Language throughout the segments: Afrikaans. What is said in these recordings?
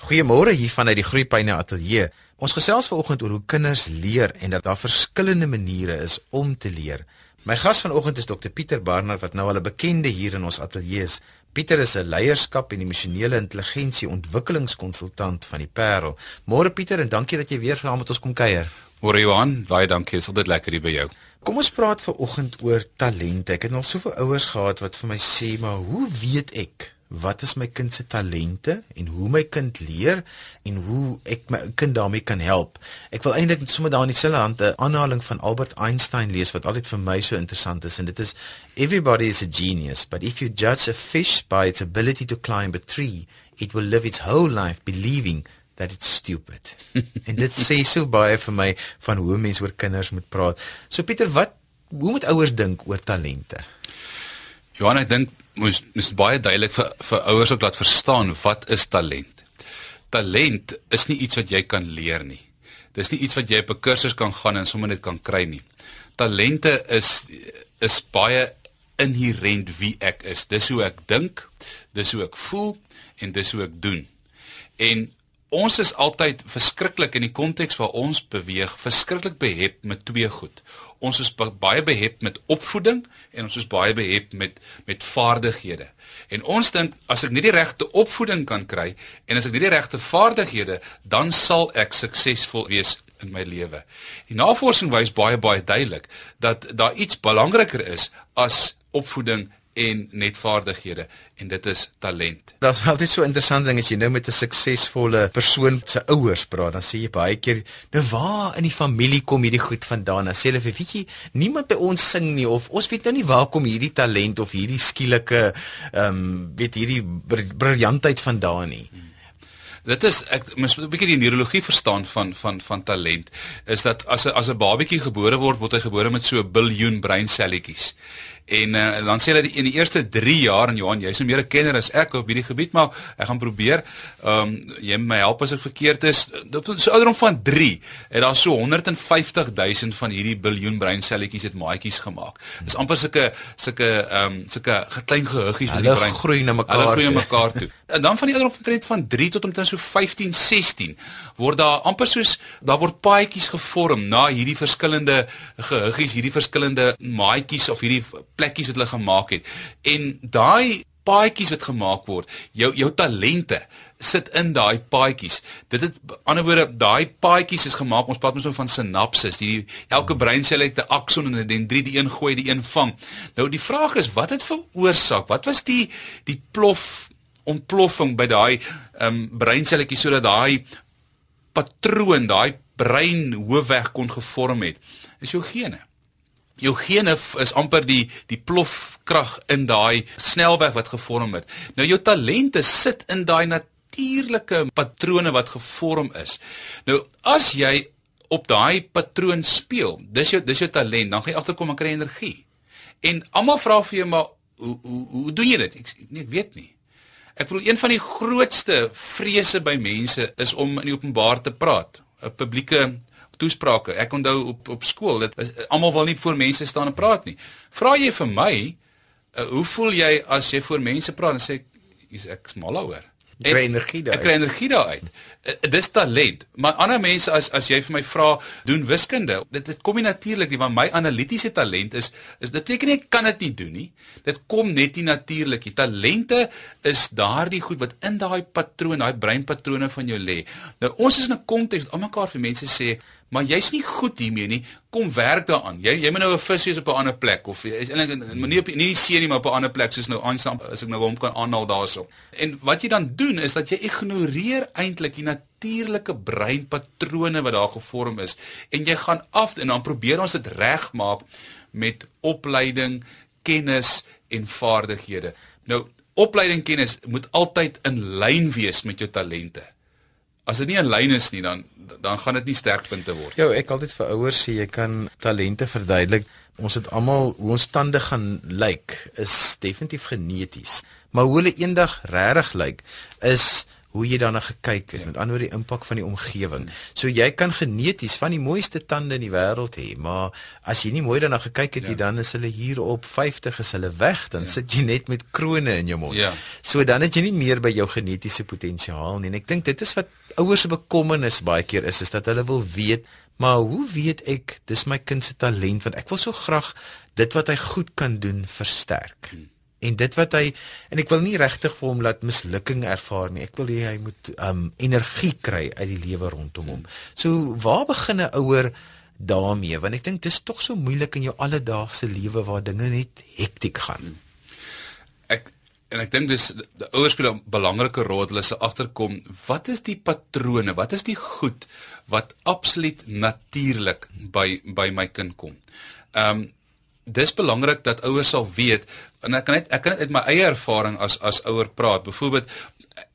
Goeiemôre hier vanuit die Groepyne Ateljee. Ons gesels vanoggend oor hoe kinders leer en dat daar verskillende maniere is om te leer. My gas vanoggend is Dr Pieter Barnard wat nou al 'n bekende hier in ons ateljee is. Pieter is 'n leierskap en emosionele intelligensie ontwikkelingskonsultant van die Parel. Môre Pieter en dankie dat jy weer saam met ons kom kuier. Môre Johan, baie dankie. Dit is altyd lekker hier by jou. Kom ons praat vanoggend oor talente. Ek het al soveel ouers gehad wat vir my sê, "Maar hoe weet ek wat is my kind se talente en hoe my kind leer en hoe ek my kind daarmee kan help. Ek wil eintlik sommer daar in dieselfde hand 'n aanhaling van Albert Einstein lees wat altyd vir my so interessant is en dit is everybody is a genius but if you judge a fish by its ability to climb a tree it will live its whole life believing that it's stupid. en dit sê so baie vir my van hoe mense oor kinders moet praat. So Pieter, wat hoe moet ouers dink oor talente? Johan, ek dink moes moes baie duidelik vir vir ouers ook laat verstaan wat is talent. Talent is nie iets wat jy kan leer nie. Dis nie iets wat jy op 'n kursus kan gaan en sommer net kan kry nie. Talente is is baie inherent wie ek is. Dis hoe ek dink, dis hoe ek voel en dis hoe ek doen. En ons is altyd verskriklik in die konteks waar ons beweeg, verskriklik behep met twee goed. Ons is baie behep met opvoeding en ons is baie behep met met vaardighede. En ons dink as ek nie die regte opvoeding kan kry en as ek nie die regte vaardighede, dan sal ek suksesvol wees in my lewe. Die navorsing wys baie baie duidelik dat daar iets belangriker is as opvoeding en net vaardighede en dit is talent. Dit is altyd so interessant ding as jy nou met 'n suksesvolle persoon se ouers praat, dan sê jy baie keer, "Nou waar in die familie kom hierdie goed vandaan?" Dan sê hulle, "Weet jy, niemand by ons sing nie of ons weet nou nie waar kom hierdie talent of hierdie skielike ehm um, weet hierdie briljantheid vandaan nie." Hmm. Dit is ek mis 'n bietjie die neurologie verstaan van van van talent is dat as 'n as 'n babatjie gebore word, word hy gebore met so 'n biljoen breinselletjies. En uh, dan sê hulle in die eerste 3 jaar en Johan, jy's nou meer 'n kenner as ek op hierdie gebied, maar ek gaan probeer. Ehm um, jy my help as ek verkeerd is. Op so ouderdom van 3 het daar so 150 000 van hierdie biljoen breinselletjies het maatjies gemaak. Dis amper sulke sulke ehm um, sulke klein gehuggies in die brein. Hulle groei na mekaar. Hulle groei na mekaar toe. En dan van die ouderdom van trend van 3 tot omtrent so 15, 16 word daar amper soos daar word paadjies gevorm na hierdie verskillende gehuggies, hierdie verskillende maatjies of hierdie plekkies wat hulle gemaak het. En daai paadjies wat gemaak word, jou jou talente sit in daai paadjies. Dit het ander woorde, daai paadjies is gemaak. Ons praat mos nou van sinapses. Die elke breinsel het 'n akson en 'n dendriet, die een gooi, die een vang. Nou die vraag is, wat het veroorsaak? Wat was die die plof ontploffing by daai ehm um, breinselletjie sodat daai patroon, daai brein hoofweg kon gevorm het? Is jou gene jou gene is amper die die plofkrag in daai snelweg wat gevorm het. Nou jou talente sit in daai natuurlike patrone wat gevorm is. Nou as jy op daai patroon speel, dis jou dis jou talent, dan gaan jy agterkom en kry energie. En almal vra vir jou maar hoe hoe hoe doen jy dit? Ek nee, ek weet nie. Ek bedoel een van die grootste vrese by mense is om in openbaar te praat, 'n publieke toesprake. Ek onthou op op skool, dit is almal wil nie voor mense staan en praat nie. Vra jy vir my, uh, hoe voel jy as jy voor mense praat en sê ek is mal daaroor? Ek kry energie daar. Ek kry energie daaruit. Uh, dis talent. Maar ander mense as as jy vir my vra doen wiskunde, dit dit kom nie natuurlik nie want my analitiese talent is is dit beteken nie ek kan dit nie doen nie. Dit kom net nie natuurlik nie. Talente is daardie goed wat in daai patroon, daai breinpatrone van jou lê. Nou ons is in 'n konteks almekaar vir mense sê maar jy's nie goed hiermee nie. Kom werk daaraan. Jy jy moet nou 'n vis wees op 'n ander plek of jy is eintlik nie op nie die see nie, maar op 'n ander plek soos nou aanstaan as ek nou hom kan aanhaal daarso. En wat jy dan doen is dat jy ignoreer eintlik die natuurlike breinpatrone wat daar gevorm is en jy gaan af en dan probeer ons dit regmaak met opleiding, kennis en vaardighede. Nou opleiding kennis moet altyd in lyn wees met jou talente. As dit nie in lyn is nie, dan dan gaan dit nie sterkpunte word. Ja, ek altyd vir ouers sê jy kan talente verduidelik. Ons het almal hoe ons tande gaan lyk is definitief geneties. Maar hoe hulle eendag regtig lyk is hoe jy daarna gekyk het, ja. met ander woorde die impak van die omgewing. So jy kan geneties van die mooiste tande in die wêreld hê, maar as jy nie mooi daarna gekyk het nie, ja. dan is hulle hier op 50 is hulle weg, dan ja. sit jy net met krone in jou mond. Ja. So dan het jy nie meer by jou genetiese potensiaal nie. En ek dink dit is wat ouers se bekommernis baie keer is, is dat hulle wil weet Maar hoe weet ek dis my kind se talent want ek wil so graag dit wat hy goed kan doen versterk. Hmm. En dit wat hy en ek wil nie regtig vir hom laat mislukking ervaar nie. Ek wil hê hy moet um energie kry uit die lewe rondom hom. So waar begin 'n ouer daarmee? Want ek dink dis tog so moeilik in jou alledaagse lewe waar dinge net hektiek gaan. En ek dink dis die ouers speel 'n belangrike rol hulle se agterkom wat is die patrone wat is die goed wat absoluut natuurlik by by my kind kom. Ehm um, dis belangrik dat ouers sal weet en ek kan net ek kan net uit my eie ervaring as as ouer praat. Byvoorbeeld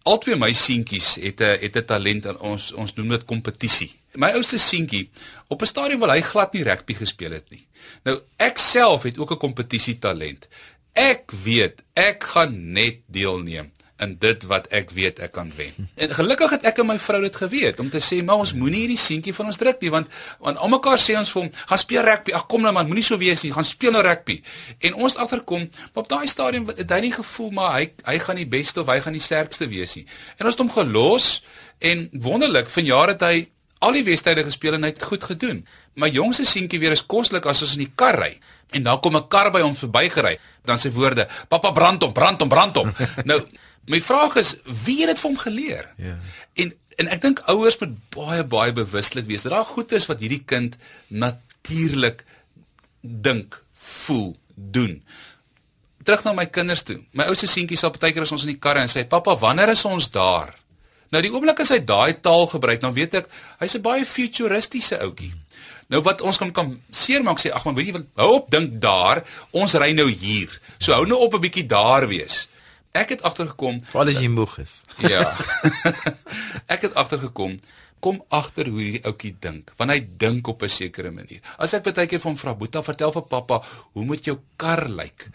albei my seentjies het 'n het 'n talent en ons ons noem dit kompetisie. My oudste seentjie op 'n stadium wil hy glad nie rugby gespeel het nie. Nou ek self het ook 'n kompetisie talent. Ek weet ek gaan net deelneem in dit wat ek weet ek kan wen. En gelukkig het ek en my vrou dit geweet om te sê maar ons moenie hierdie seentjie van ons druk nie want want almekaar sê ons vir hom gaan speel rugby. Ag kom nou man, moenie so wees nie, gaan speel nou rugby. En ons agterkom, maar op daai stadium het hy nie gevoel maar hy hy gaan die beste of hy gaan die sterkste wees nie. En ons het hom gelos en wonderlik van jare het hy al die wedstryde gespeel en hy het goed gedoen. My jongste seentjie weer is koslik as ons in die kar ry. En dan kom 'n kar by hom verbygery. Dan sê woorde: "Pappa brand hom, brand hom, brand hom." nou, my vraag is, wie het dit vir hom geleer? Ja. En en ek dink ouers moet baie baie bewuslik wees dat daar goed is wat hierdie kind natuurlik dink, voel, doen. Terug na my kinders toe. My ouste seentjie sal partykeer as ons in die kar en sê: "Pappa, wanneer is ons daar?" Nou die oomblik as hy daai taal gebruik, dan weet ek hy's 'n baie futuristiese ouetjie. Nou wat ons kan kan seermaak sê ag man weet jy wat hou op dink daar ons ry nou hier. So hou nou op 'n bietjie daar wees. Ek het agtergekom Val as jy moeg is. Ja. ek het agtergekom kom agter hoe hierdie ouetjie dink, want hy dink op 'n sekere manier. As ek baie keer hom vra, "Boeta, vertel vir pappa, hoe moet jou kar lyk?"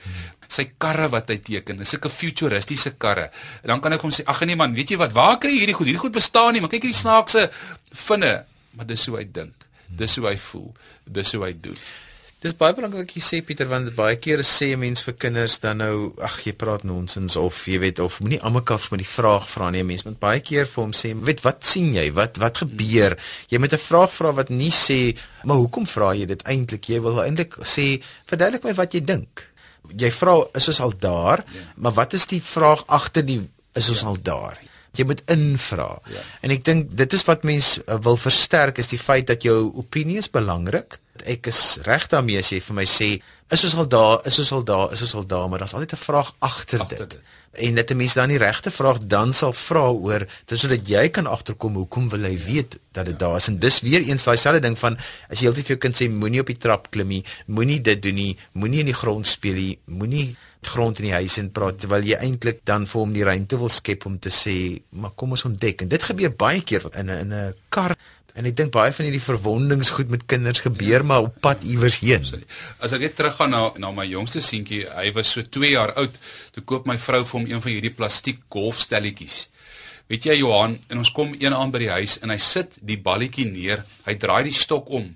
Sy karre wat hy teken, is sulke futuristiese karre. En dan kan ek hom sê, "Ag nee man, weet jy wat? Waar kry jy hierdie goed? Hierdie goed bestaan nie, maar kyk hierdie snaakse vinne." Maar dis hoe hy dink. Dis hoe hy voel. Dis hoe hy doen. Dis baie belangrik wat jy sê Pieter want baie kere sê mense vir kinders dan nou ag jy praat nonsens of jy weet of moenie almekaar met die vraag vra nie mense moet baie keer vir hom sê weet wat sien jy wat wat gebeur jy moet 'n vraag vra wat nie sê maar hoekom vra jy dit eintlik jy wil eintlik sê verduidelik my wat jy dink jy vra is ons al daar ja. maar wat is die vraag agter die is ons ja. al daar jy moet invra. Ja. En ek dink dit is wat mense uh, wil versterk is die feit dat jou opinie is belangrik. Ek is reg daarmee as jy vir my sê is ons al daar, is ons al daar, is ons al daar, maar daar's altyd 'n vraag agter dit. dit. En net 'n mens dan die regte vraag dan sal vra oor dit sodat jy kan agterkom hoekom wil hy weet dat dit ja. daar is. En dis weer eens daai selfde ding van as jy heeltyd vir jou kind sê moenie op die trap klim nie, moenie dit doen nie, moenie in die grond speel nie, moenie grond in die huis en praat terwyl jy eintlik dan vir hom die ruimte wil skep om te sê maar kom ons ontdek en dit gebeur baie keer in 'n in 'n kar en ek dink baie van hierdie verwondings goed met kinders gebeur maar op pad iewers heen. Sorry. As ek net teruggaan na na my jongste seentjie, hy was so 2 jaar oud, toe koop my vrou vir hom een van hierdie plastiek golfstelletjies. Weet jy Johan, en ons kom een aand by die huis en hy sit die balletjie neer, hy draai die stok om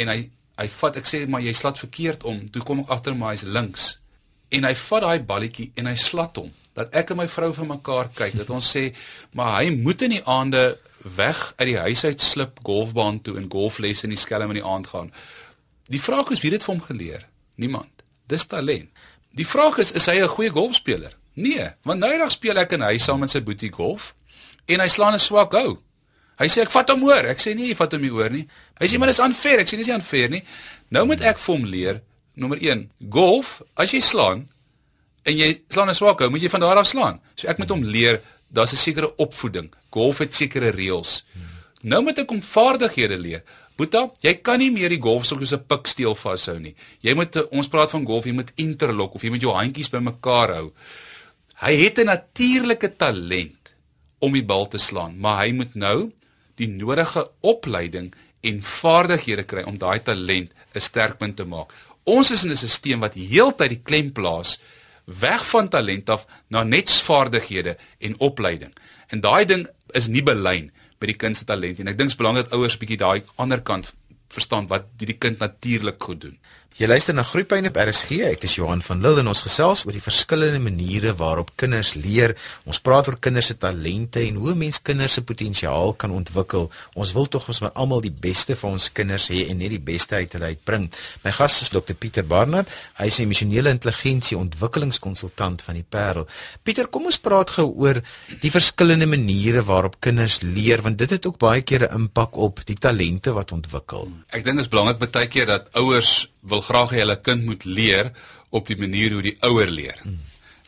en hy hy vat ek sê maar jy slat verkeerd om, toe kom ek agter maar hy's links en hy vat daai balletjie en hy slat hom dat ek en my vrou vir mekaar kyk dat ons sê maar hy moet in die aande weg uit die huis uit slip golfbaan toe en golflesse in die skelm in die aand gaan. Die vraag is wie het dit vir hom geleer? Niemand. Dis talent. Die vraag is is hy 'n goeie golfspeler? Nee want nou eendag speel ek en hy saam met sy boetie golf en hy slaan 'n swak hou. Hy sê ek vat hom oor. Ek sê nee jy vat hom nie oor nie. Hy sê maar dis unfair. Ek sê dis nie unfair nie. Nou moet ek vir hom leer nommer 1, golf, as jy slaan en jy slaan 'n swak hou, moet jy van daar af slaan. So ek moet hom leer, daar's 'n sekere opvoeding. Golf het sekere reëls. Nou moet ek hom vaardighede leer. Boeta, jy kan nie meer die golfstok soos 'n piksteel vashou nie. Jy moet ons praat van golf, jy moet interlock of jy moet jou handjies bymekaar hou. Hy het 'n natuurlike talent om die bal te slaan, maar hy moet nou die nodige opleiding en vaardighede kry om daai talent 'n sterkpunt te maak. Ons is in 'n stelsel wat heeltyd die klem plaas weg van talent af na net vaardighede en opleiding. En daai ding is nie belyn by die kind se talent nie. Ek dink dit is belangrik dat ouers bietjie daai ander kant verstaan wat die kind natuurlik goed doen. Jy luister na Groepyne op RSG. Ek is Johan van Lille en ons gesels oor die verskillende maniere waarop kinders leer. Ons praat oor kinders se talente en hoe mens kinders se potensiaal kan ontwikkel. Ons wil tog ons moet almal die beste vir ons kinders hê en net die beste uit hulle uitbring. My gas is Dr Pieter Barnard. Hy is 'n emosionele intelligensie ontwikkelingskonsultant van die Parel. Pieter, kom ons praat gou oor die verskillende maniere waarop kinders leer want dit het ook baie keer 'n impak op die talente wat ontwikkel. Ek dink dit is belangrik baie keer dat ouers wil graag hê hulle kind moet leer op die manier hoe die ouer leer. Hmm.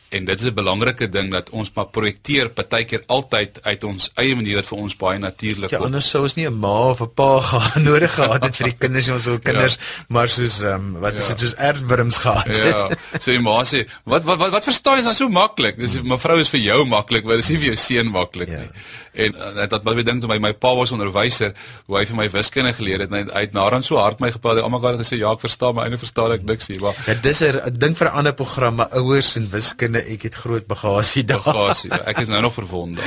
En dit is 'n belangrike ding dat ons maar projekteer partykeer altyd uit ons eie manier wat vir ons baie natuurlik is. Ja, anders sou ons nie 'n ma of 'n pa gehad nodig gehad het vir die kinders ons ou kinders, ja. maar soos ehm um, wat ja. is dit soos erfwurms gehad het. Ja. So die ma sê, "Wat wat wat, wat verstaan jy dan so maklik? Dis mevrou is vir jou maklik, maar dis nie vir jou seun maklik ja. nie." En uh, dat wat ek dink toe my my pa was onderwyser, hoe hy vir my wiskunde geleer het, hy het naderhand so hard my gepraat, almal het gesê, "Ja, ek verstaan, maar eintlik verstaan ek niks nie." Maar ja, dis 'n ding vir 'n ander program, maar ouers en wiskunde gewonde ek het groot bagasie daar. Bagasie. Ek is nou nog verwonde.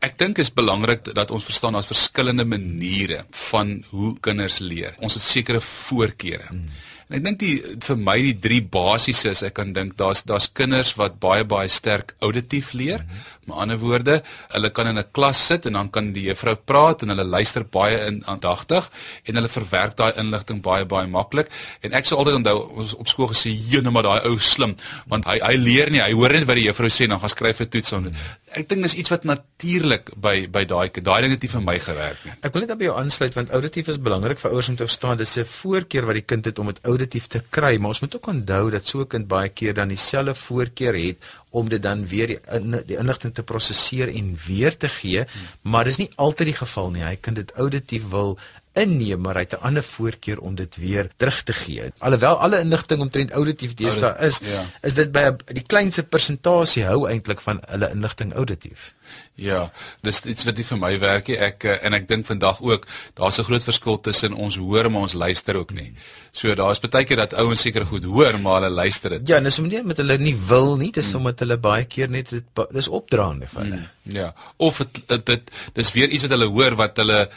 Ek dink is belangrik dat ons verstaan daar's verskillende maniere van hoe kinders leer. Ons het sekere voorkeure. Hmm. En ek dink die vir my die drie basiese is ek kan dink daar's daar's kinders wat baie baie sterk auditief leer. Mm -hmm. Met ander woorde, hulle kan in 'n klas sit en dan kan die juffrou praat en hulle luister baie aandagtig en hulle verwerk daai inligting baie baie maklik. En ek sou altyd onthou ons op skool gesê, "Jene, maar daai ou slim, want hy hy leer nie, hy hoor net wat die juffrou sê en dan gaan skryf 'n toets aan." Ek dink dis iets wat natuurlik by by daai daai ding het nie vir my gewerk nie. Ek wil net by jou aansluit want auditief is belangrik vir ouers om te verstaan dis 'n voorkeur wat die kind het om dit auditief te kry, maar ons moet ook onthou dat so 'n kind baie keer dan dieselfde voorkeur het om dit dan weer die, in, die inligting te prosesseer en weer te gee, hmm. maar dis nie altyd die geval nie. Hy kan dit auditief wil inneem maar hy het 'n ander voorkeur om dit weer terug te gee. Alhoewel alle inligting omtrent auditief deesdae is, ja. is dit by die kleinste persentasie hou eintlik van hulle inligting auditief. Ja, dis iets wat nie vir my werk nie. Ek eh, en ek dink vandag ook daar's 'n groot verskil tussen ons hoor maar ons luister ook nie. So daar's baie keer dat ouens seker goed hoor maar hulle luister dit. Ja, en dis omdat met hulle nie wil nie, dis hmm. omdat hulle baie keer net dit dis opdraande vir hulle. Hmm. Ja, of dit dit dis weer iets wat hulle hoor wat hulle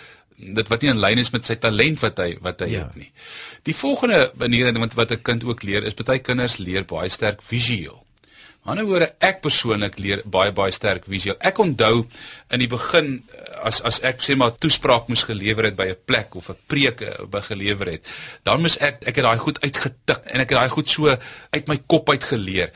dit wat nie in lyn is met sy talent wat hy wat hy ja. het nie. Die volgende manier wat wat 'n kind ook leer is baie kinders leer baie sterk visueel. Aan die ander woorde ek persoonlik leer baie baie sterk visueel. Ek onthou in die begin as as ek sê maar toespraak moes gelewer het by 'n plek of 'n preek eh, by gelewer het, dan moes ek ek het daai goed uitgetik en ek het daai goed so uit my kop uit geleer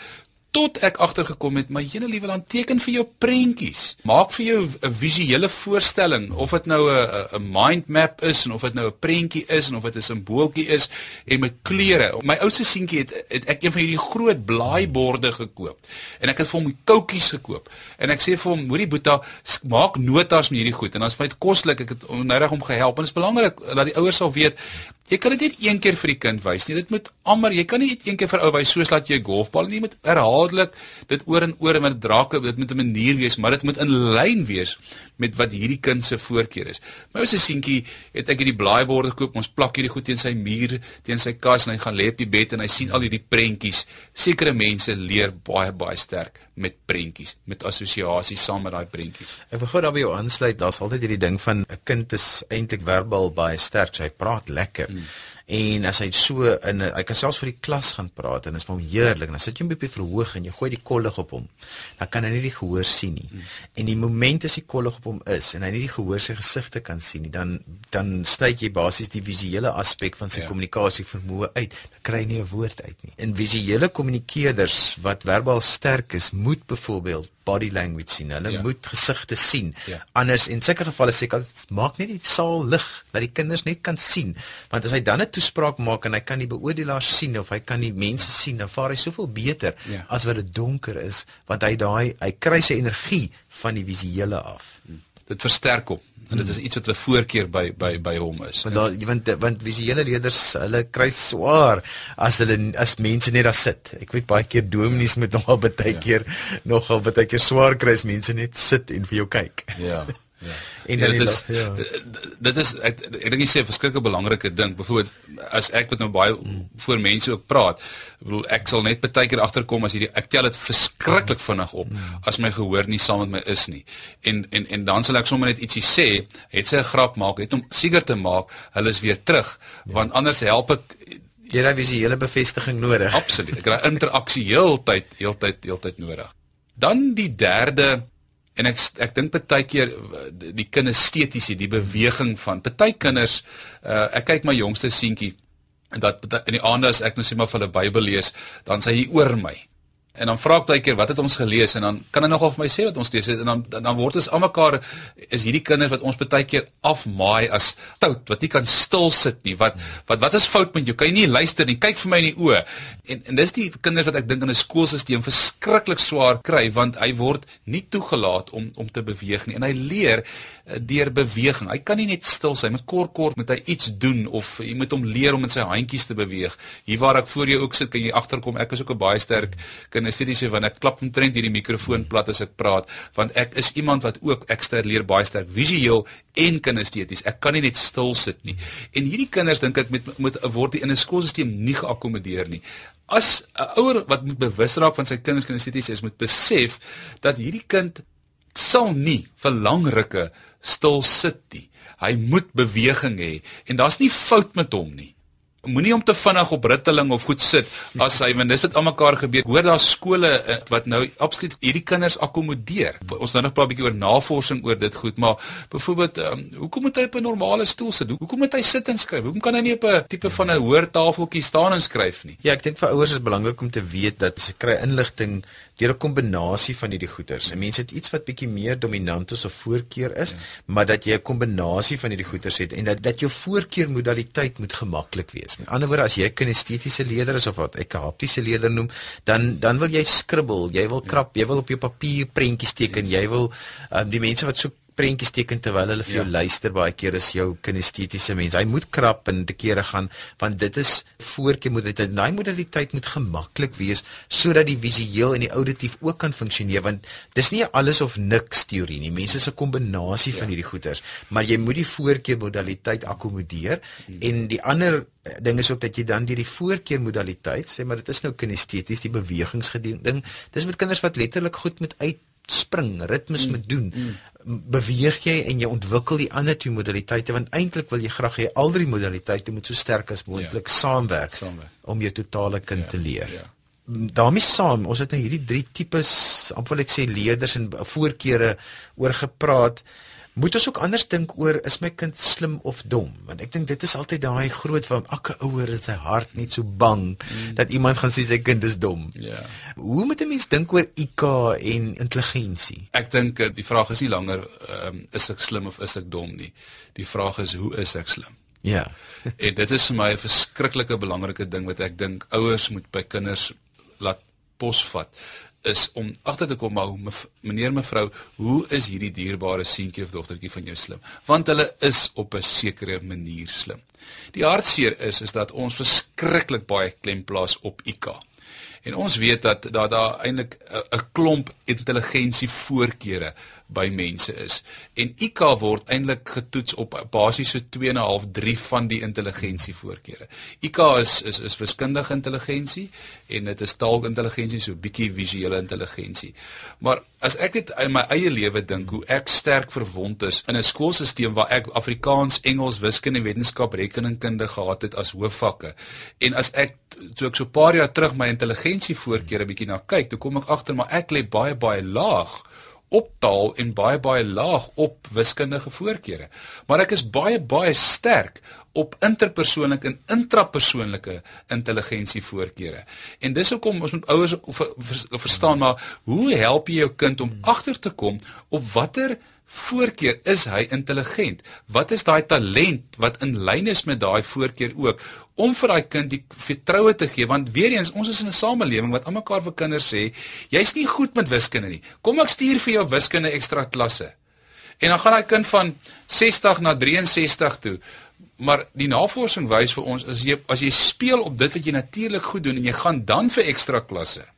tot ek agtergekom het, maar jene liewe dan teken vir jou prentjies. Maak vir jou 'n visuele voorstelling of dit nou 'n 'n mind map is en of dit nou 'n prentjie is en of dit 'n simbooltjie is en met kleure. My oudste seentjie het, het ek een van hierdie groot blaaiborde gekoop en ek het vir hom koutjies gekoop. En ek sê vir hom, "Moenie boeta, maak notas met hierdie goed." En dan is my dit koslik. Ek het nodig om gehelp en dit is belangrik dat die ouers sal weet Jy kan dit net een keer vir die kind wys nie. Dit moet amper, jy kan nie net een keer vir ou wys soos laat jy 'n golfbal nie. Jy moet herhaaldelik dit oor en oor met drake, dit moet 'n manier wees, maar dit moet in lyn wees met wat hierdie kind se voorkeur is. My ou se seentjie het ek hierdie blaaiborde gekoop. Ons plak hierdie goed teen sy muur, teen sy kas en hy gaan lê op die bed en hy sien al hierdie prentjies. Sekere mense leer baie baie sterk met prentjies, met assosiasies saam met daai prentjies. Ek wil gou daarby jou aansluit. Daar's altyd hierdie ding van 'n kind is eintlik verbaal baie sterk. Hy praat lekker. Hmm. En as hy so in hy kan selfs vir die klas gaan praat en dit is vir hom heerlik. Dan sit jy hom op die verhoog en jy gooi die kollig op hom. Dan kan hy nie die gehoor sien nie. Mm. En die oomblik as die kollig op hom is en hy nie die gehoor sy gesigte kan sien nie, dan dan sny jy basies die visuele aspek van sy ja. kommunikasie vermoë uit. Dan kry hy nie 'n woord uit nie. En visuele kommunikeerders wat verbaal sterk is, moet byvoorbeeld body language sien. Hulle ja. moet gesigte sien. Ja. Anders in sulke gevalle sê ek maak net die saal lig dat die kinders net kan sien. Want as hy dan 'n toespraak maak en hy kan die beoordelaars sien of hy kan die mense sien, dan vaar hy soveel beter ja. as wat dit donker is, want hy daai hy kry sy energie van die visuele af. Hmm. Dit versterk hom en dit is iets wat 'n voorkeur by by by hom is. Want daar want want visuele leerders, hulle kry swaar as hulle as mense net daar sit. Ek weet baie keer dominees ja. moet nogal baie ja. keer nogal baie keer swaar kry as mense net sit en vir jou kyk. Ja. En Ja, dit is ja. dit is ek ek dink jy sê 'n verskriklike belangrike ding. Byvoorbeeld as ek met nou baie Hmm. voor mense ook praat, ek bedoel ek sal net baie keer agterkom as hierdie ek tel dit verskriklik vinnig op Hmm. as my gehoor nie saam met my is nie. En en en dan sal ek sommer net ietsie sê, het sy 'n grap maak, het om seker te maak hulle is weer terug, want anders help ek Jy het visuele bevestiging nodig. Absoluut. Ek kry interaksie heeltyd, heeltyd, heeltyd nodig. Dan die derde en ek ek dink baie keer eh, die kinestetiese, die beweging van baie kinders. Uh, ek kyk my jongste seentjie en dat in die aande as ek nou sê maar vir hulle Bybel lees, dan sê hy oor my. En dan vra ek baie keer wat het ons gelees en dan kan hy nogal vir my sê wat ons lees het en dan dan, dan word ons almekaar is hierdie kinders wat ons baie keer afmaai as stout wat nie kan stil sit nie. Wat wat wat is fout met jou? Kan jy nie luister nie? Kyk vir my in die oë. En en dis die kinders wat ek dink in 'n skoolstelsel verskriklik swaar kry want hy word nie toegelaat om om te beweeg nie en hy leer uh, deur beweging. Hy kan nie net stil sy met kort kort moet hy iets doen of jy moet hom leer om met sy handjies te beweeg. Hier waar ek voor jou ook sit, kan jy agterkom ek is ook 'n baie sterk kinestetiese want ek klap omtrent hierdie mikrofoon plat as ek praat want ek is iemand wat ook ekstra leer baie sterk visueel en kinesteties. Ek kan nie net stil sit nie. En hierdie kinders dink ek moet moet word die in 'n skoolstelsel nie geakkommodeer nie. As 'n ouer wat moet bewus raak van sy kind se kinesteties is, moet besef dat hierdie kind sal nie vir lang rukke stil sit nie. Hy moet beweging hê en daar's nie fout met hom nie. Moenie hom te vinnig op ritteling of goed sit as hy want dis wat almekaar gebeur. Hoor daar skole eh, wat nou absoluut hierdie kinders akkommodeer. Ons nou nog 'n paar bietjie oor navorsing oor dit goed, maar byvoorbeeld um, hoekom moet hy op 'n normale stoel sit? Hoekom moet hy sit en skryf? Hoekom kan hy nie op 'n tipe van 'n hoër tafeltjie staan en skryf nie? Ja, ek dink vir ouers is belangrik om te weet dat sy kry inligting deur 'n kombinasie van hierdie goeters. 'n Mens het iets wat bietjie meer dominant is of voorkeur is, ja. maar dat jy 'n kombinasie van hierdie goeters het en dat dat jou voorkeurmodaliteit moet gemaklik wees. Met ander woorde, as jy kinestetiese leerder is of wat ek haptiese leerder noem, dan dan wil jy skribbel, jy wil krap, jy wil op jou papier prentjies teken, jy wil um, die mense wat so prentjies teken terwyl hulle vir jou Ja. luister baie keer is jou kinestetiese mens. Hy moet krap en te kere gaan want dit is voorkeurmodaliteit. Daai modaliteit moet gemaklik wees sodat die visueel en die auditief ook kan funksioneer want dis nie alles of niks teorie nie. Mense is 'n kombinasie ja. van hierdie goeters, maar jy moet die voorkeurmodaliteit akkommodeer hmm. en die ander eh, ding is ook dat jy dan deur die voorkeurmodaliteit sê maar dit is nou kinesteties die bewegingsgeding ding. Dis met kinders wat letterlik goed moet uit spring, ritmes mm, moet doen. Mm. Beweeg jy en jy ontwikkel die ander twee modaliteite want eintlik wil jy graag hê al drie modaliteite moet so sterk as moontlik ja. saamwerk, Saamwerk. om jou totale kind Ja, te leer. ja. daarmee saam, ons het nou hierdie drie tipes, amper wil ek sê leerders en voorkeure oor gepraat. Moet ons ook anders dink oor is my kind slim of dom? Want ek dink dit is altyd daai groot van elke ouer in sy hart net so bang mm. dat iemand gaan sê sy kind is dom. Ja. Hoe moet 'n mens dink oor IQ en intelligensie? Ek dink eh, die vraag is nie langer um, is ek slim of is ek dom nie. Die vraag is hoe is ek slim? Ja. En dit is vir my 'n verskriklike belangrike ding wat ek dink ouers moet by kinders laat posvat is om agter te kom maar mev- meneer mevrou, hoe is hierdie dierbare seentjie of dogtertjie van jou slim? Want hulle is op 'n sekere manier slim. Die hartseer is is dat ons verskriklik baie klem plaas op IQ. En ons weet dat dat daar eintlik 'n klomp intelligensie voorkeure by mense is. En IQ word eintlik getoets op basies so 2.5 3 van die intelligensie voorkeure. IQ is is is wiskundige intelligensie en dit is taalintelligensie so bietjie visuele intelligensie. Maar as ek dit in my eie lewe dink hoe ek sterk verwond is in 'n skoolstelsel waar ek Afrikaans, Engels, wiskunde, wetenskap, rekeningkunde gehad het as hoofvakke. En as ek toe ek so 'n paar jaar terug my intelligensie voorkeure bietjie na kyk, toe kom ek agter maar ek lê baie baie laag op taal en baie baie laag op wiskundige voorkeure. Maar ek is baie baie sterk op interpersoonlike en intrapersoonlike intelligensie voorkeure. En dis hoekom ons moet ouers ver, ver, verstaan maar hoe help jy jou kind om agter te kom op watter voorkeur is hy intelligent? Wat is daai talent wat in lyn is met daai voorkeur ook om vir daai kind die vertroue te gee want weer eens ons is in 'n samelewing wat almekaar vir kinders sê jy's nie goed met wiskunde nie. Kom ek stuur vir jou wiskunde ekstra klasse. En dan gaan daai kind van 60 na 63 toe. Maar die navorsing wys vir ons as jy as jy speel op dit wat jy natuurlik goed doen en jy gaan dan vir ekstra klasse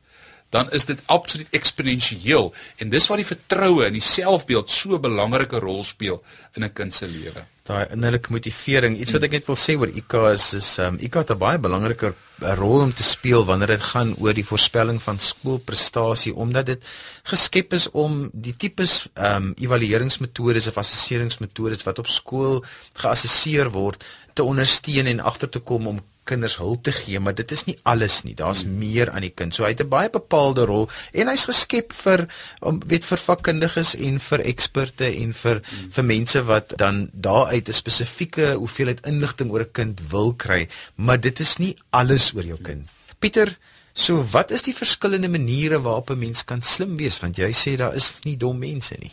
dan is dit absoluut eksponensieel en dis waar die vertroue en die selfbeeld so 'n belangrike rol speel in 'n kind se lewe. Daai innerlike motivering, iets wat ek net wil sê oor IK is is um IK het 'n baie belangrike rol om te speel wanneer dit gaan oor die voorspelling van skoolprestasie omdat dit geskep is om die tipes um evalueringsmetodes of assesseringsmetodes wat op skool geassesseer word te ondersteun en agter te kom om kinders hulp te gee, maar dit is nie alles nie. Daar's hmm. meer aan die kind. So hy het 'n baie bepaalde rol en hy's geskep vir om weet vir vakkundiges en vir eksperte en vir hmm. vir mense wat dan daaruit 'n spesifieke hoeveelheid inligting oor 'n kind wil kry, maar dit is nie alles oor jou kind. Pieter, So wat is die verskillende maniere waarop 'n mens kan slim wees want jy sê daar is nie dom mense nie.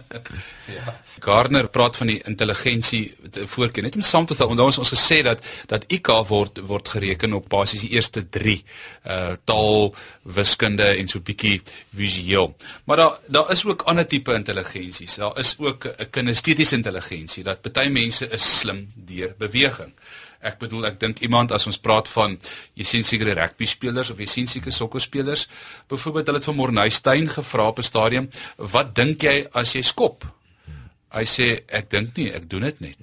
ja. Gardner praat van die intelligensie voorkeur net om saam te stel want daar is ons gesê dat dat IQ word word gereken op basies die eerste 3 uh taal, wiskunde en so 'n bietjie visueel. Maar daar daar is ook ander tipe intelligensies. Daar is ook 'n kinestetiese intelligensie dat party mense is slim deur beweging. Ek bedoel ek dink iemand as ons praat van jy sien sekere rugby spelers of jy sien sekere sokker spelers, byvoorbeeld hulle het van Morneystein gevra op 'n stadion, "Wat dink jy as jy skop?" Hy sê, "Ek dink nie, ek doen dit net."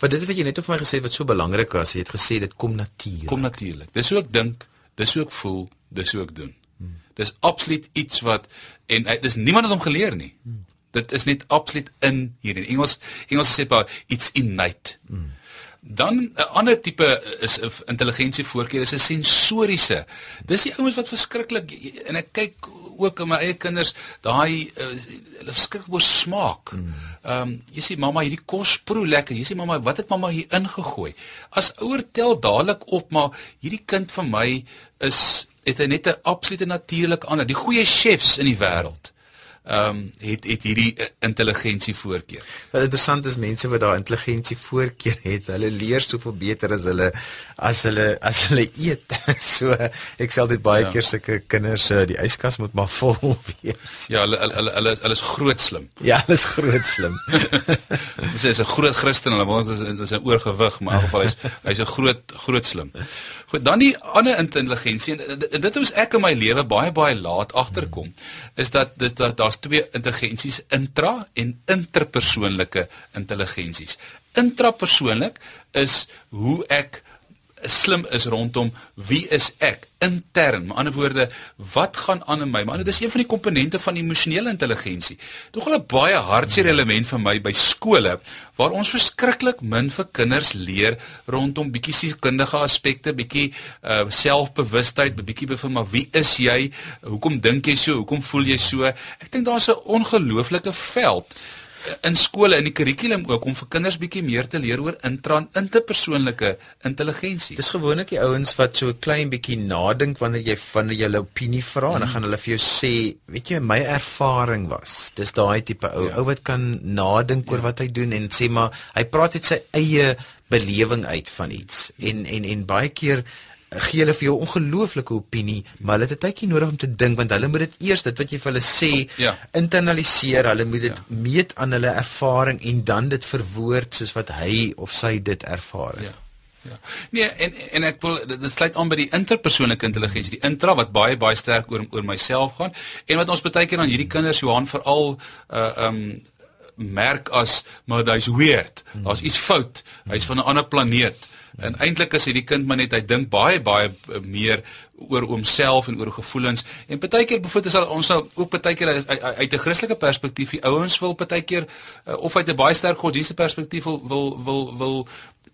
Maar dit wat jy net of my gesê wat so belangrik was, jy het gesê dit kom natuurlik. Kom natuurlik. Dis hoe ek dink, dis hoe ek voel, dis hoe ek doen. Hmm. Dis absoluut iets wat en dis niemand het hom geleer nie. Hmm. Dit is net absoluut in hier in Engels. Engels sê pa it's innate. Hmm. Dan 'n ander tipe is 'n intelligensie voorkeur is 'n sensoriese. Dis die ouens wat verskriklik en ek kyk ook in my eie kinders daai uh, hulle skrik oor smaak. Hmm. Ehm um, jy sê mamma hierdie kos proe lekker. Jy sê mamma wat het mamma hier ingegooi? As ouer tel dadelik op maar hierdie kind van my is het hy net 'n absolute natuurlike ander. Die goeie chefs in die wêreld ehm um, het het hierdie uh, intelligensie voorkeur. Wat interessant is mense wat daai intelligensie voorkeur het, hulle leer soveel beter as hulle as hulle as hulle eet. so ek sê altyd baie ja. keer sulke kinders uh, die yskas moet maar vol wees. Ja, hulle hulle hulle hulle, hulle is groot slim. Ja, hulle is groot slim. Dis is 'n groot Christen, hulle word is 'n oorgewig, maar in elk geval hy's hy's 'n groot groot slim. Goed, dan die ander intelligensie en dit het ek in my lewe baie baie laat agterkom is dat dit daar's twee intelligensies intra en interpersoonlike intelligensies. Intrapersoonlik is hoe ek slim is rondom wie is ek intern. Met ander woorde, wat gaan aan in my? Maar dit is een van die komponente van emosionele intelligensie. Tog 'n baie hartseer element vir my by skole waar ons verskriklik min vir kinders leer rondom bietjie sielkundige aspekte, bietjie uh selfbewustheid, bietjie van maar wie is jy? Hoekom dink jy so? Hoekom voel jy so? Ek dink daar's 'n ongelooflike veld in skole in die kurrikulum ook om vir kinders bietjie meer te leer oor intraan interpersoonlike intelligensie. Dis gewoonlik die ouens wat so klein bietjie nadink wanneer jy van hulle opinie vra mm. en dan mm. gaan hulle vir jou sê, weet jy, my ervaring was. Dis daai tipe ou ja. ou wat kan nadink oor ja. wat hy doen en sê maar hy praat net sy eie belewing uit van iets. En en en baie keer gee hulle vir jou ongelooflike opinie, maar hulle het 'n tydjie nodig om te dink want hulle moet dit eers dit wat jy vir hulle sê ja. internaliseer. Hulle moet dit ja. meet aan hulle ervaring en dan dit verwoord soos wat hy of sy dit ervaar. Ja. Ja. Nee, en en ek wil dit sluit aan by die interpersoonlike intelligensie, die intra wat baie baie sterk oor oor myself gaan en wat ons baie keer aan hierdie kinders Johan veral uh um merk as maar hy's weird. Daar's iets fout. Hy's van 'n ander planeet. En eintlik is hierdie kind maar net hy dink baie baie meer oor homself en oor gevoelens. En partykeer bevoet is al ons sal ook partykeer uit 'n Christelike perspektief die ouens wil partykeer uh, of uit 'n baie sterk godsdienstige perspektief wil wil wil wil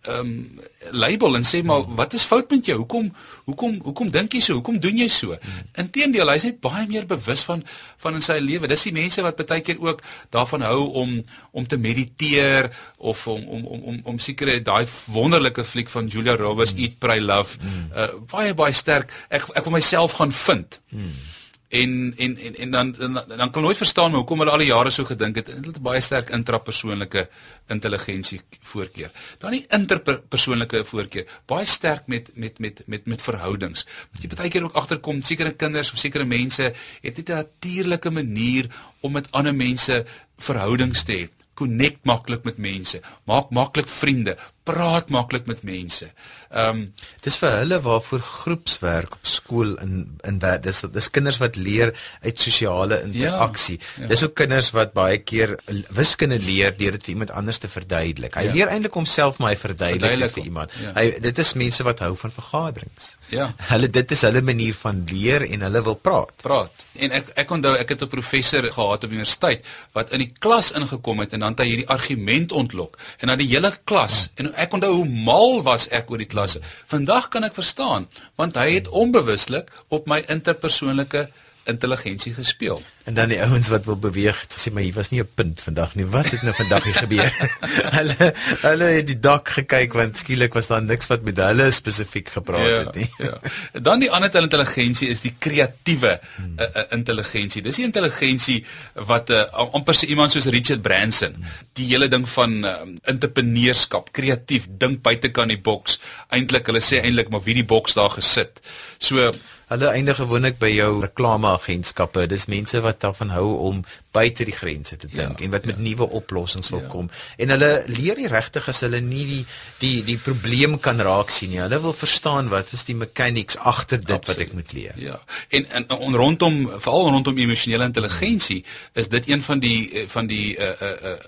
ehm um, label en sê maar wat is fout met jou? Hoekom hoekom hoekom dink jy so? Hoekom doen jy so? Inteendeel, hy's net baie meer bewus van van in sy lewe. Dis die mense wat baie keer ook daarvan hou om om te mediteer of om om om om, om sekere daai wonderlike fliek van Julia Roberts mm. Eat Pray Love uh, baie baie sterk. Ek ek wil myself gaan vind. Mm en en en en dan dan, dan kan nooit verstaan hoekom hulle al die jare so gedink het. Hulle het baie sterk intrapersoonlike intelligensie voorkeur. Dan die interpersoonlike voorkeur. Baie sterk met met met met met verhoudings. Wat jy baie keer ook agterkom sekere kinders of sekere mense het net 'n natuurlike manier om met ander mense verhoudings te hê. Connect maklik met mense. Maak maklik vriende praat maklik met mense. Ehm um, dis vir hulle waarvoor groepswerk op skool in in wat dis dis kinders wat leer uit sosiale interaksie. Ja, ja. Dis ook kinders wat baie keer wiskunde leer deur dit vir iemand anders te verduidelik. Hy ja. leer eintlik homself maar hy verduidelik, verduidelik dit vir iemand. Ja. Hy dit is mense wat hou van vergaderings. Ja. Hulle dit is hulle manier van leer en hulle wil praat. Praat. En ek ek onthou ek het 'n professor gehad op universiteit wat in die klas ingekom het en dan het hy hierdie argument ontlok en dan die hele klas ja. en ek onthou hoe mal was ek oor die klasse. Vandag kan ek verstaan want hy het onbewuslik op my interpersoonlike intelligensie gespeel. En dan die ouens wat wil beweeg, gesê maar hier was nie 'n punt vandag nie. Wat het nou vandag hier gebeur? hulle hulle het die dak gekyk want skielik was daar niks wat met hulle spesifiek gepraat ja, het nie. ja. Dan die ander intelligensie is die kreatiewe hmm. uh, uh, intelligensie. Dis die intelligensie wat uh, amper so iemand soos Richard Branson, die hele ding van uh, entrepreneurskap, kreatief, dink buitekant die boks. Eintlik hulle sê eintlik maar wie die boks daar gesit. So Hulle eindig gewoonlik by jou reklameagentskappe. Dis mense wat daarvan hou om buite die grense te dink ja, en wat met ja. nuwe oplossings wil ja. kom. En hulle leer nie regtig as hulle nie die die die probleem kan raak sien nie. Hulle wil verstaan wat is die mechanics agter dit Absoluut. wat ek moet leer. Ja. En en on, rondom veral rondom emosionele intelligensie is dit een van die van die uh uh uh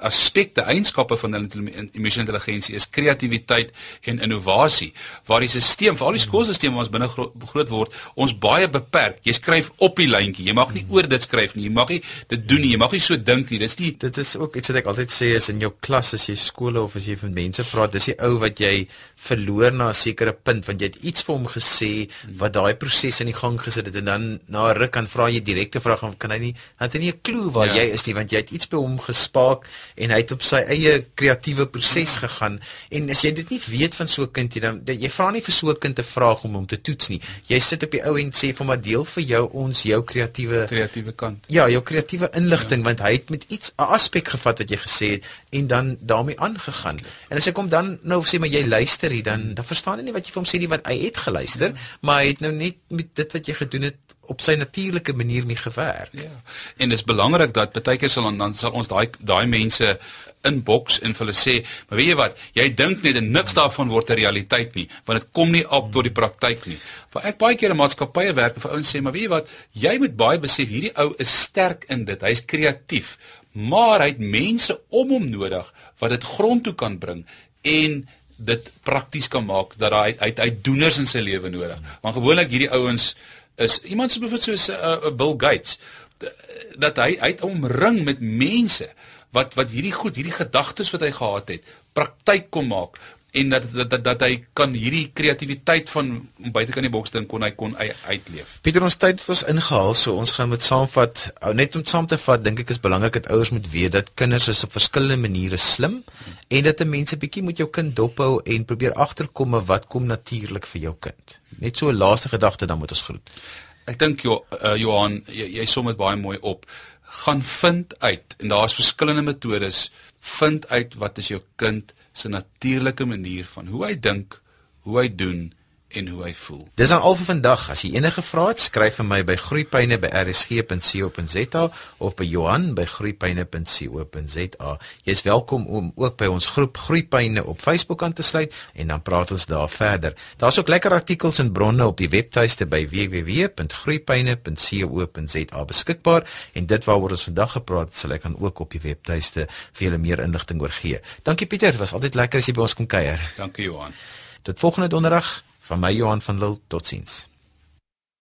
aspekte eienskappe van hulle emosionele intelligensie is kreatiwiteit en innovasie waar die stelsel vir al die skoolstelsels ons binne gro groot word ons baie beperk. Jy skryf op die lyntjie jy mag nie oor dit skryf nie jy mag nie dit doen nie jy mag nie so dink nie. Dis die dit is ook iets wat ek altyd sê is in jou klas as jy skole of as jy met mense praat dis die ou wat jy verloor na 'n sekere punt want jy het iets vir hom gesê wat daai proses in die gang gesit het en dan na 'n ruk kan vra jy direkte vrae of kan hy nie het hy nie 'n klou waar ja. jy is nie want jy het iets by hom gespaak en hy het op sy eie kreatiewe proses gegaan. En as jy dit nie weet van so 'n kind jy dan jy vra nie vir so 'n kind te vra om hom te toets nie. Jy sit op die ou en sê vir maar deel vir jou ons jou kreatiewe kreatiewe kant. Ja jou kreatiewe inligting ja. want hy het met iets 'n aspek gevat wat jy gesê het en dan daarmee aangegaan. En as ek hom dan nou sê maar jy luister hier dan dan verstaan hy nie wat jy vir hom sê nie wat hy het geluister ja. maar hy het nou net met dit wat jy gedoen het op sy natuurlike manier nie gewerk. Ja. En dis belangrik dat baie keer sal dan sal ons daai daai mense inbox en hulle sê, maar weet jy wat, jy dink net en niks daarvan word 'n realiteit nie, want dit kom nie op tot die praktyk nie. Want ek baie keer in maatskappye werk vir ouens sê, maar weet jy wat, jy moet baie besef hierdie ou is sterk in dit. Hy's kreatief, maar hy het mense om hom nodig wat dit grond toe kan bring en dit prakties kan maak dat hy hy hy doeners in sy lewe nodig. Want gewoonlik hierdie ouens is iemand so bevoet soos 'n uh, uh, Bill Gates dat hy hy omring met mense wat wat hierdie goed, hierdie gedagtes wat hy gehad het, praktyk kom maak en dat dat dat, dat hy kan hierdie kreatiwiteit van buitekant die boks dink kon hy kon uitleef. Pieter ons tyd het ons ingehaal, so ons gaan met saamvat. Net om saam te vat, dink ek is belangrik dat ouers moet weet dat kinders is op verskillende maniere slim en dat 'n mens 'n bietjie moet jou kind dophou en probeer agterkom wat kom natuurlik vir jou kind. Net so 'n laaste gedagte dan moet ons groet. Ek dink jo, uh, Johan, jy, jy som dit baie mooi op. Gaan vind uit en daar's verskillende metodes. Vind uit wat is jou kind se natuurlike manier van hoe hy dink, hoe hy doen en hoe hy voel. Dis dan al vir vandag. As jy enige vrae het, skryf vir my by groeipyne@rsg.co.za of by Johan by groeipyne.co.za. Jy's welkom om ook by ons groep Groeipyne op Facebook aan te sluit en dan praat ons daar verder. Daar's ook lekker artikels en bronne op die webtuiste by www.groeipyne.co.za beskikbaar en dit waaroor ons vandag gepraat het, sal ek dan ook op die webtuiste vir julle meer inligting oor gee. Dankie Pieter, was altyd lekker as jy by ons kom kuier. Dankie Johan. Tot volgende donderdag. Van my Johan van Lille, totsiens.